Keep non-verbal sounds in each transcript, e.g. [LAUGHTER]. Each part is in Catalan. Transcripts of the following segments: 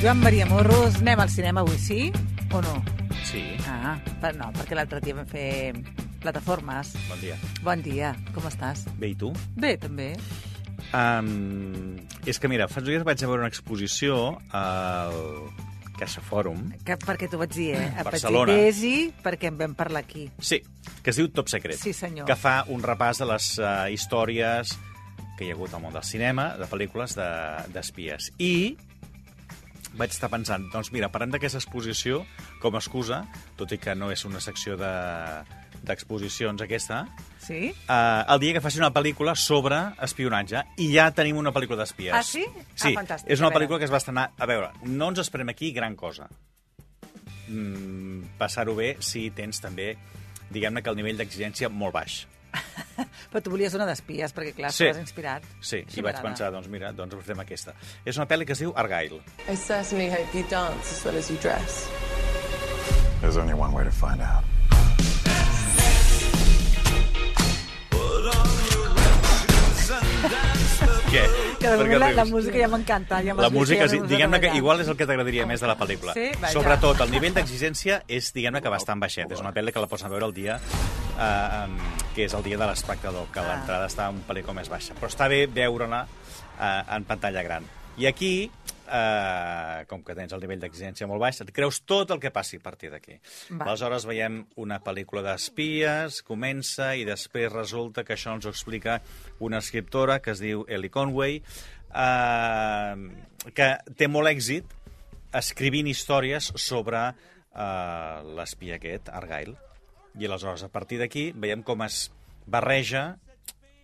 Joan Maria Morros, anem al cinema avui, sí o no? Sí, Ah, per, no, perquè l'altre dia vam fer plataformes. bon dia. Bon dia, com estàs? Bé, i tu? Bé, també. Um, és que, mira, fa uns dies vaig a veure una exposició al Caixa Fòrum. Que, perquè t'ho vaig dir, eh? Barcelona. Petitesi, perquè en vam parlar aquí. Sí, que es diu Top Secret. Sí, senyor. Que fa un repàs de les uh, històries que hi ha hagut al món del cinema, de pel·lícules de- d'espies. De, I vaig estar pensant, doncs mira, parlem d'aquesta exposició com a excusa, tot i que no és una secció de d'exposicions aquesta, Sí? uh, el dia que faci una pel·lícula sobre espionatge i ja tenim una pel·lícula d'espies. Ah, sí? Sí, Ah, fantàstic. és una pel·lícula que es va estrenar... A veure, no ens esperem aquí gran cosa. Mm, Passar-ho bé si tens també, diguem-ne que el nivell d'exigència molt baix. [LAUGHS] Però tu volies una d'espies, perquè clar, Sí. estaves inspirat. Sí, i vaig pensar, doncs mira, doncs fem aquesta. És una pel·li que es diu Argyle. I certainly hope you dance as well as you dress. There's only one way to find out. Què? Que de moment la, la música ja m'encanta. Ja La música, ja sí, diguem-ne que igual és el que t'agradaria més de la pel·lícula. Sí? Vaja. Sobretot, el nivell d'exigència és, diguem-ne, que bastant baixet. És una pel·li que la pots anar a veure el dia, eh, que és el dia de l'espectador, que Ah. l'entrada està un pel·lícul més baixa. Però està bé veure-la eh, en pantalla gran. I aquí, eh, com que tens el nivell d'exigència molt baix, et creus tot el que passi a partir d'aquí. Aleshores veiem una pel·lícula d'espies, comença i després resulta que això ens ho explica una escriptora que es diu Ellie Conway, eh, que té molt èxit escrivint històries sobre eh, l'espia aquest, Argyle. I aleshores, a partir d'aquí, veiem com es barreja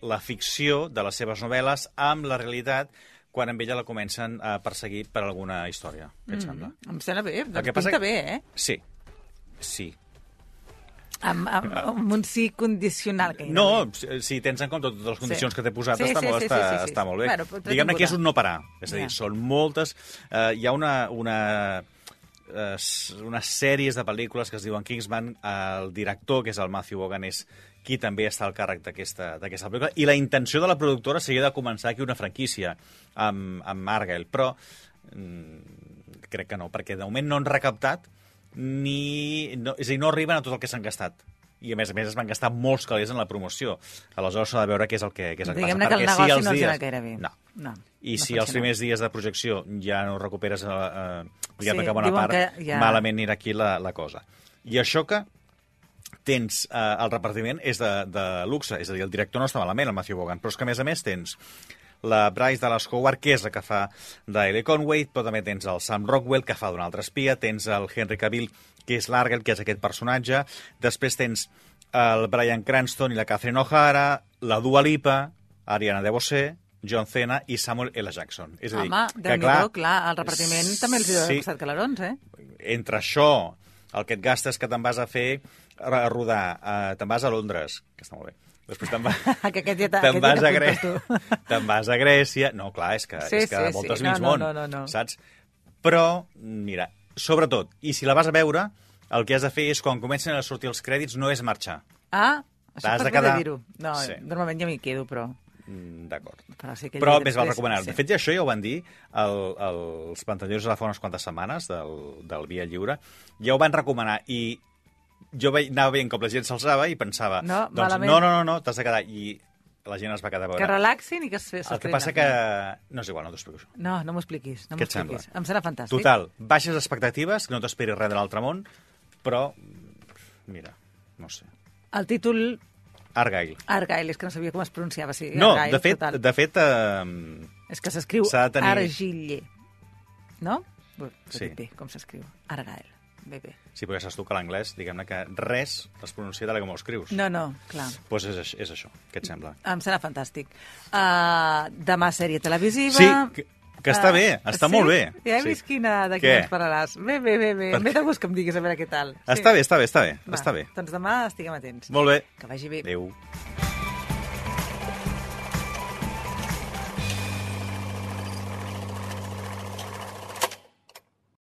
la ficció de les seves novel·les amb la realitat quan amb ella la comencen a perseguir per alguna història. Què et sembla? Em sembla bé, doncs que passa pinta que- bé, eh? Sí. Sí. Amb, amb, amb un sí condicional. Que No, si si tens en compte totes les condicions Sí. que t'he posat, Sí, està, sí, molt, sí, està, sí, sí, sí. està molt bé. Bueno, Diguem-ne que és un no parar. És a dir, Ja. són moltes... Eh, hi ha una, una, eh, unes sèries de pel·lícules que es diuen Kingsman. El director, que és el Matthew Vaughan, és qui també està al càrrec d'aquesta pel·lícula. I la intenció de la productora seria de començar aquí una franquícia amb, amb Argyle, però mm, crec que no, perquè de moment no han recaptat ni... No, és a dir, no arriben a tot el que s'han gastat i a més a més es van gastar molts calés en la promoció. Aleshores s'ha de veure què és el que, què és el que Diguem-ne passa. que el negoci els no dies... gaire bé. No. No, I no si els primers dies de projecció ja no recuperes, eh, eh, diguem-ne Sí, que bona part, que ja- malament anirà aquí la, la cosa. I això que tens eh, el repartiment és de, de luxe, és a dir, el director no està malament, el Matthew Vaughan, però és que a més a més tens la Bryce Dallas Howard, que és la que fa d'Ailey Conway, però també tens el Sam Rockwell, que fa d'un altre espia, tens el Henry Cavill, que és l'Argel, que és aquest personatge, després tens el Brian Cranston i la Catherine O'Hara, la Dua Lipa, Ariana DeBose, John Cena i Samuel L. Jackson. És a dir, Home, que nhi clar, el repartiment també els hi sí, costat calarons, eh? entre això, el que et gastes que te'n vas a fer a rodar, eh, te'n vas a Londres, que està molt bé, després te'n va... [LAUGHS] Que aquest ja t'ha- te'n vas, a Grè... tu. [LAUGHS] te'n vas a Grècia... No, clar, és que, Sí, és que sí, voltes sí. mig No, món, no, no, no. saps? Però, mira, sobretot, i si la vas a veure, el que has de fer és, quan comencen a sortir els crèdits, no és marxar. Ah, això pots de quedar- dir-ho. No, Sí. normalment ja m'hi quedo, però... Mm, D'acord. Però, sí que Però més val recomanar. sí. De fet, ja això ja ho van dir el, els pantallosos de fa unes quantes setmanes del, del Via Lliure. Ja ho van recomanar i jo veig, anava veient com la gent s'alçava i pensava, No, doncs, malament. no, no, no, no t'has de quedar. I la gent es va quedar a Que veure. relaxin i que es El que passa que... No és igual, no t'ho explico això. No, no m'ho expliquis. No Què et sembla? Em serà fantàstic. Total, baixes expectatives, que no t'esperis res de l'altre món, però, mira, no sé. El títol Argyle. Argyle, és que no sabia com es pronunciava. Sí, No, Argyle, de fet, total. de fet eh, És que s'escriu tenir- Argille. No? Bé, Sí. bé, com s'escriu. Argyle. Bé, bé. sí, però ja saps tu que l'anglès, diguem-ne que res es pronuncia tal com ho escrius. No, no, clar. Doncs pues és, és això, què et sembla? Em serà fantàstic. Uh, demà sèrie televisiva. Sí, que, que està Ah, bé, està sí? molt bé. Ja he sí. vist quina de Què? ens parlaràs. Bé, bé, bé, bé. Ve de gust que em diguis a veure què tal. Està bé, està bé, està bé, Va, està bé. Doncs demà estiguem atents. Molt bé. Que vagi bé. Adéu.